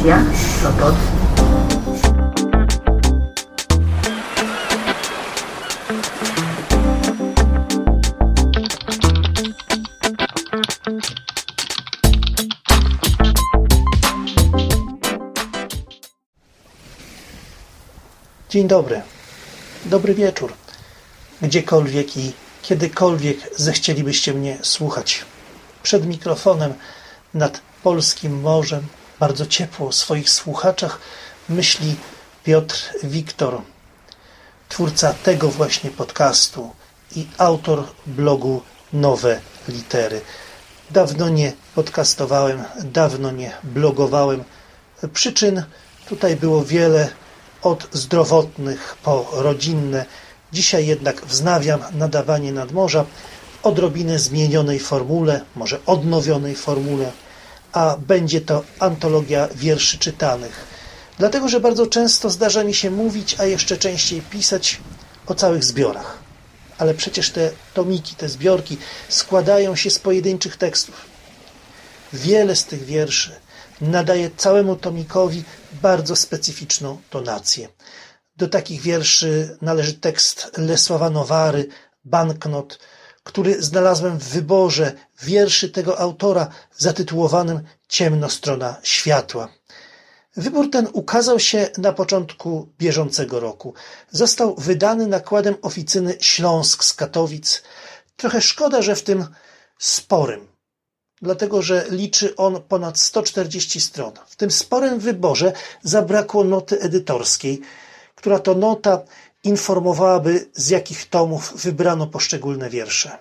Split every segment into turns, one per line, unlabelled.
Stacja Sopot.
Dzień dobry. Dobry wieczór. Gdziekolwiek i kiedykolwiek zechcielibyście mnie słuchać. Przed mikrofonem nad polskim morzem, bardzo ciepło o swoich słuchaczach, myśli Piotr Wiktor, twórca tego właśnie podcastu i autor blogu Nowe Litery. Dawno nie podcastowałem, dawno nie blogowałem. Przyczyn tutaj było wiele, od zdrowotnych po rodzinne. Dzisiaj jednak wznawiam nadawanie nadmorza w odrobinę zmienionej formule, może odnowionej formule, a będzie to antologia wierszy czytanych. Dlatego, że bardzo często zdarza mi się mówić, a jeszcze częściej pisać o całych zbiorach. Ale przecież te tomiki, te zbiorki składają się z pojedynczych tekstów. Wiele z tych wierszy nadaje całemu tomikowi bardzo specyficzną tonację. Do takich wierszy należy tekst Lesława Nowary, Banknot, który znalazłem w wyborze wierszy tego autora zatytułowanym Ciemno strona światła. Wybór ten ukazał się na początku bieżącego roku. Został wydany nakładem oficyny Śląsk z Katowic. Trochę szkoda, że w tym sporym, dlatego że liczy on ponad 140 stron. W tym sporym wyborze zabrakło noty edytorskiej, która to nota informowałaby, z jakich tomów wybrano poszczególne wiersze.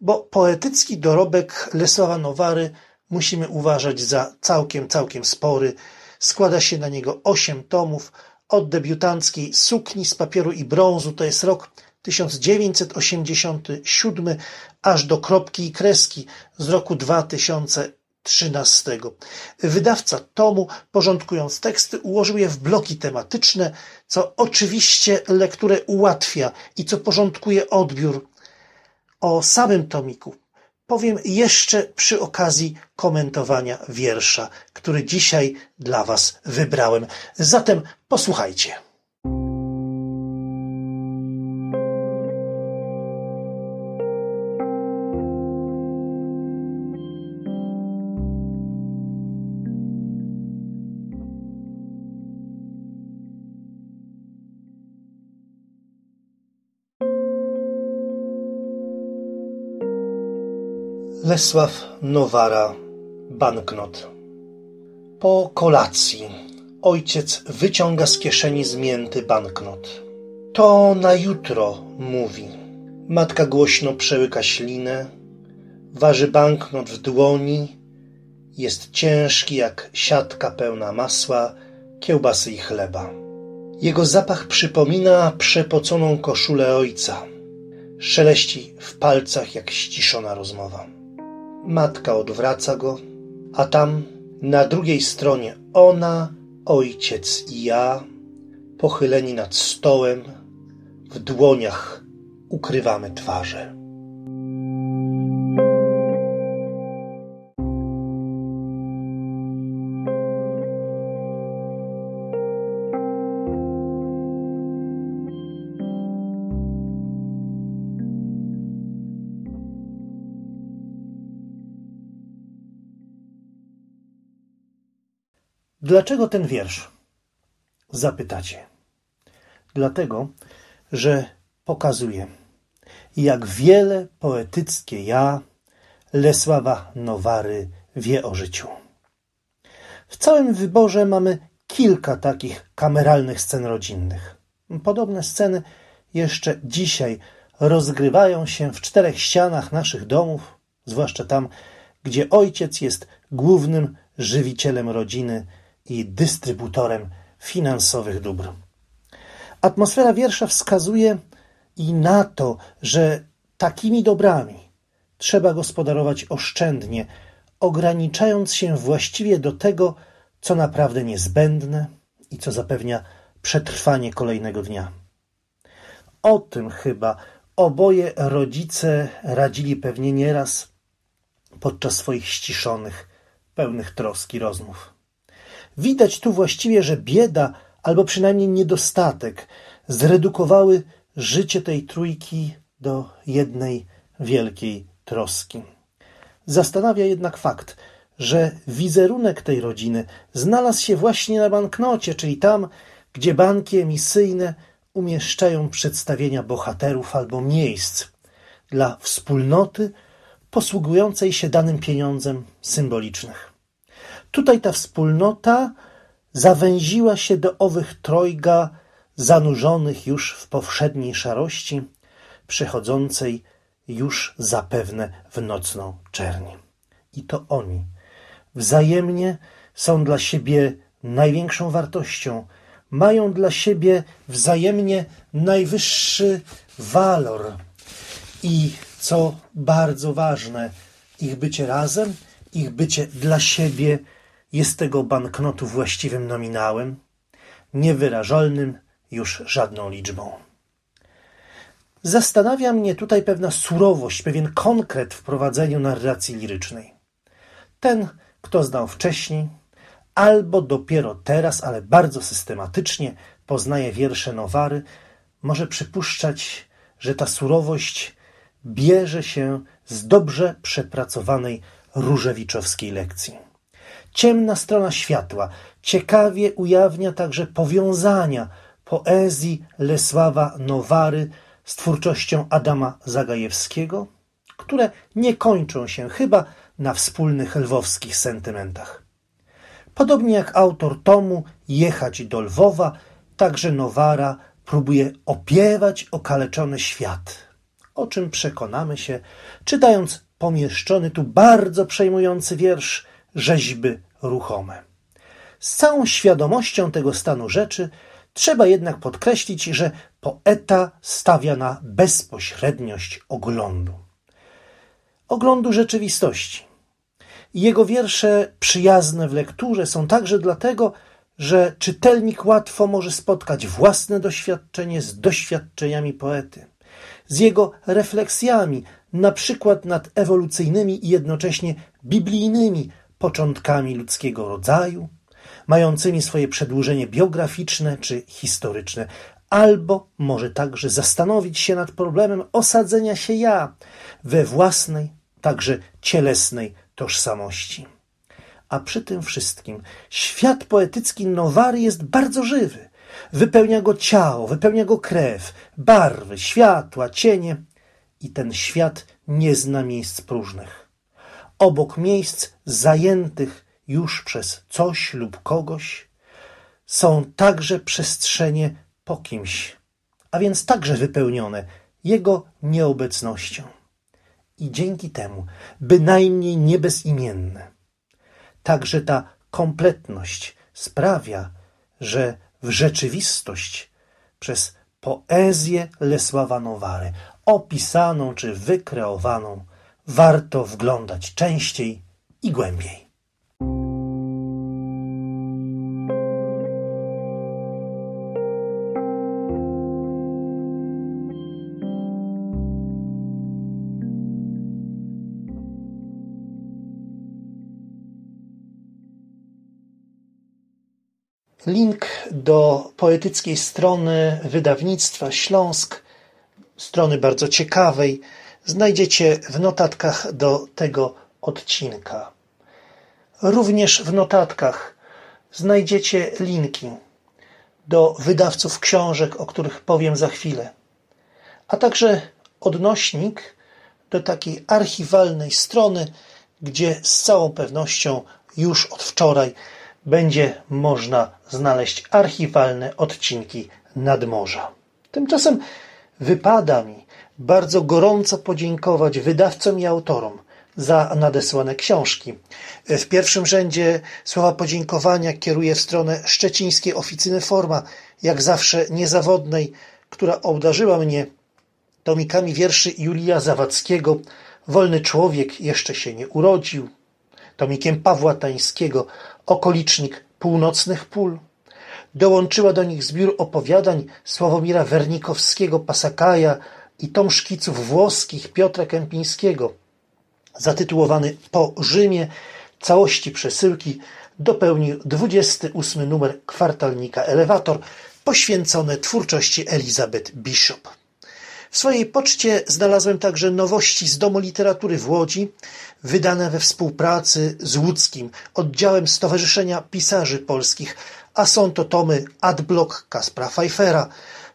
Bo poetycki dorobek Lesława Nowary musimy uważać za całkiem, całkiem spory. Składa się na niego osiem tomów, od debiutanckiej Sukni z papieru i brązu, to jest rok 1987, aż do Kropki i kreski z roku 2013. Wydawca tomu, porządkując teksty, ułożył je w bloki tematyczne, co oczywiście lekturę ułatwia i co porządkuje odbiór. O samym tomiku powiem jeszcze przy okazji komentowania wiersza, który dzisiaj dla Was wybrałem. Zatem posłuchajcie. Lesław Nowara Banknot Po kolacji ojciec wyciąga z kieszeni zmięty banknot. To na jutro, mówi. Matka głośno przełyka ślinę. Waży banknot w dłoni. Jest ciężki jak siatka pełna masła, kiełbasy i chleba. Jego zapach przypomina przepoconą koszulę ojca. Szeleści w palcach jak ściszona rozmowa. Matka odwraca go, a tam na drugiej stronie ona, ojciec i ja, pochyleni nad stołem, w dłoniach ukrywamy twarze. Dlaczego ten wiersz? Zapytacie. Dlatego, że pokazuje, jak wiele poetyckie ja Lesława Nowary wie o życiu. W całym wyborze mamy kilka takich kameralnych scen rodzinnych. Podobne sceny jeszcze dzisiaj rozgrywają się w czterech ścianach naszych domów, zwłaszcza tam, gdzie ojciec jest głównym żywicielem rodziny i dystrybutorem finansowych dóbr. Atmosfera wiersza wskazuje i na to, że takimi dobrami trzeba gospodarować oszczędnie, ograniczając się właściwie do tego, co naprawdę niezbędne i co zapewnia przetrwanie kolejnego dnia. O tym chyba oboje rodzice radzili pewnie nieraz podczas swoich ściszonych, pełnych troski rozmów. Widać tu właściwie, że bieda, albo przynajmniej niedostatek, zredukowały życie tej trójki do jednej wielkiej troski. Zastanawia jednak fakt, że wizerunek tej rodziny znalazł się właśnie na banknocie, czyli tam, gdzie banki emisyjne umieszczają przedstawienia bohaterów albo miejsc dla wspólnoty posługującej się danym pieniądzem symbolicznych. Tutaj ta wspólnota zawęziła się do owych trojga zanurzonych już w powszedniej szarości, przechodzącej już zapewne w nocną czerń. I to oni wzajemnie są dla siebie największą wartością, mają dla siebie wzajemnie najwyższy walor. I co bardzo ważne, ich bycie razem, ich bycie dla siebie jest tego banknotu właściwym nominałem, niewyrażalnym już żadną liczbą. Zastanawia mnie tutaj pewna surowość, pewien konkret w prowadzeniu narracji lirycznej. Ten, kto znał wcześniej, albo dopiero teraz, ale bardzo systematycznie poznaje wiersze Nowary, może przypuszczać, że ta surowość bierze się z dobrze przepracowanej różewiczowskiej lekcji. Ciemna strona światła ciekawie ujawnia także powiązania poezji Lesława Nowary z twórczością Adama Zagajewskiego, które nie kończą się chyba na wspólnych lwowskich sentymentach. Podobnie jak autor tomu Jechać do Lwowa, także Nowara próbuje opiewać okaleczony świat, o czym przekonamy się, czytając pomieszczony tu bardzo przejmujący wiersz Rzeźby ruchome. Z całą świadomością tego stanu rzeczy trzeba jednak podkreślić, że poeta stawia na bezpośredniość oglądu. Oglądu rzeczywistości. Jego wiersze przyjazne w lekturze są także dlatego, że czytelnik łatwo może spotkać własne doświadczenie z doświadczeniami poety, z jego refleksjami, na przykład nad ewolucyjnymi i jednocześnie biblijnymi początkami ludzkiego rodzaju, mającymi swoje przedłużenie biograficzne czy historyczne, albo może także zastanowić się nad problemem osadzenia się ja we własnej, także cielesnej tożsamości. A przy tym wszystkim świat poetycki Nowary jest bardzo żywy. Wypełnia go ciało, wypełnia go krew, barwy, światła, cienie i ten świat nie zna miejsc próżnych. Obok miejsc zajętych już przez coś lub kogoś są także przestrzenie po kimś, a więc także wypełnione jego nieobecnością. I dzięki temu bynajmniej nie bezimienne. Także ta kompletność sprawia, że w rzeczywistość przez poezję Lesława Nowary, opisaną czy wykreowaną, warto wglądać częściej i głębiej. Link do poetyckiej strony wydawnictwa Śląsk, strony bardzo ciekawej, znajdziecie w notatkach do tego odcinka. Również w notatkach znajdziecie linki do wydawców książek, o których powiem za chwilę, a także odnośnik do takiej archiwalnej strony, gdzie z całą pewnością już od wczoraj będzie można znaleźć archiwalne odcinki nadmorza. Tymczasem wypada mi bardzo gorąco podziękować wydawcom i autorom za nadesłane książki. W pierwszym rzędzie słowa podziękowania kieruję w stronę szczecińskiej oficyny Forma, jak zawsze niezawodnej, która obdarzyła mnie tomikami wierszy Julia Zawadzkiego Wolny człowiek jeszcze się nie urodził, tomikiem Pawła Tańskiego Okolicznik północnych pól. Dołączyła do nich zbiór opowiadań Sławomira Wernikowskiego Pasakaja i tom szkiców włoskich Piotra Kępińskiego, zatytułowany Po Rzymie, całości przesyłki dopełnił 28 numer kwartalnika Elewator poświęcony twórczości Elizabeth Bishop. W swojej poczcie znalazłem także nowości z Domu Literatury w Łodzi, wydane we współpracy z łódzkim oddziałem Stowarzyszenia Pisarzy Polskich, a są to tomy Adblock Kaspra Pfeiffera,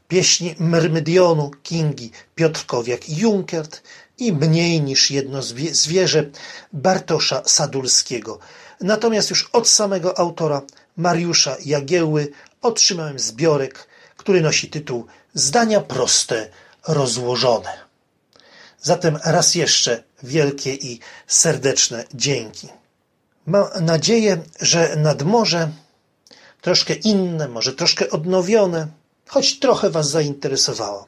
pieśni Myrmydionu Kingi Piotrkowiak i Junkert i mniej niż jedno zwierzę Bartosza Sadulskiego. Natomiast już od samego autora Mariusza Jagiełły otrzymałem zbiorek, który nosi tytuł Zdania proste, rozłożone. Zatem raz jeszcze wielkie i serdeczne dzięki. Mam nadzieję, że nad morze troszkę inne, może troszkę odnowione, choć trochę Was zainteresowało.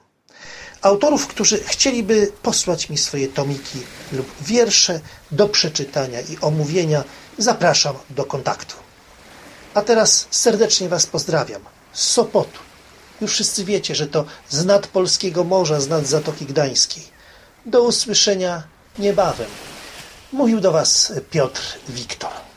Autorów, którzy chcieliby posłać mi swoje tomiki lub wiersze do przeczytania i omówienia, zapraszam do kontaktu. A teraz serdecznie Was pozdrawiam z Sopotu. Już wszyscy wiecie, że to z nad polskiego morza, z nad Zatoki Gdańskiej. Do usłyszenia niebawem. Mówił do Was Piotr Wiktor.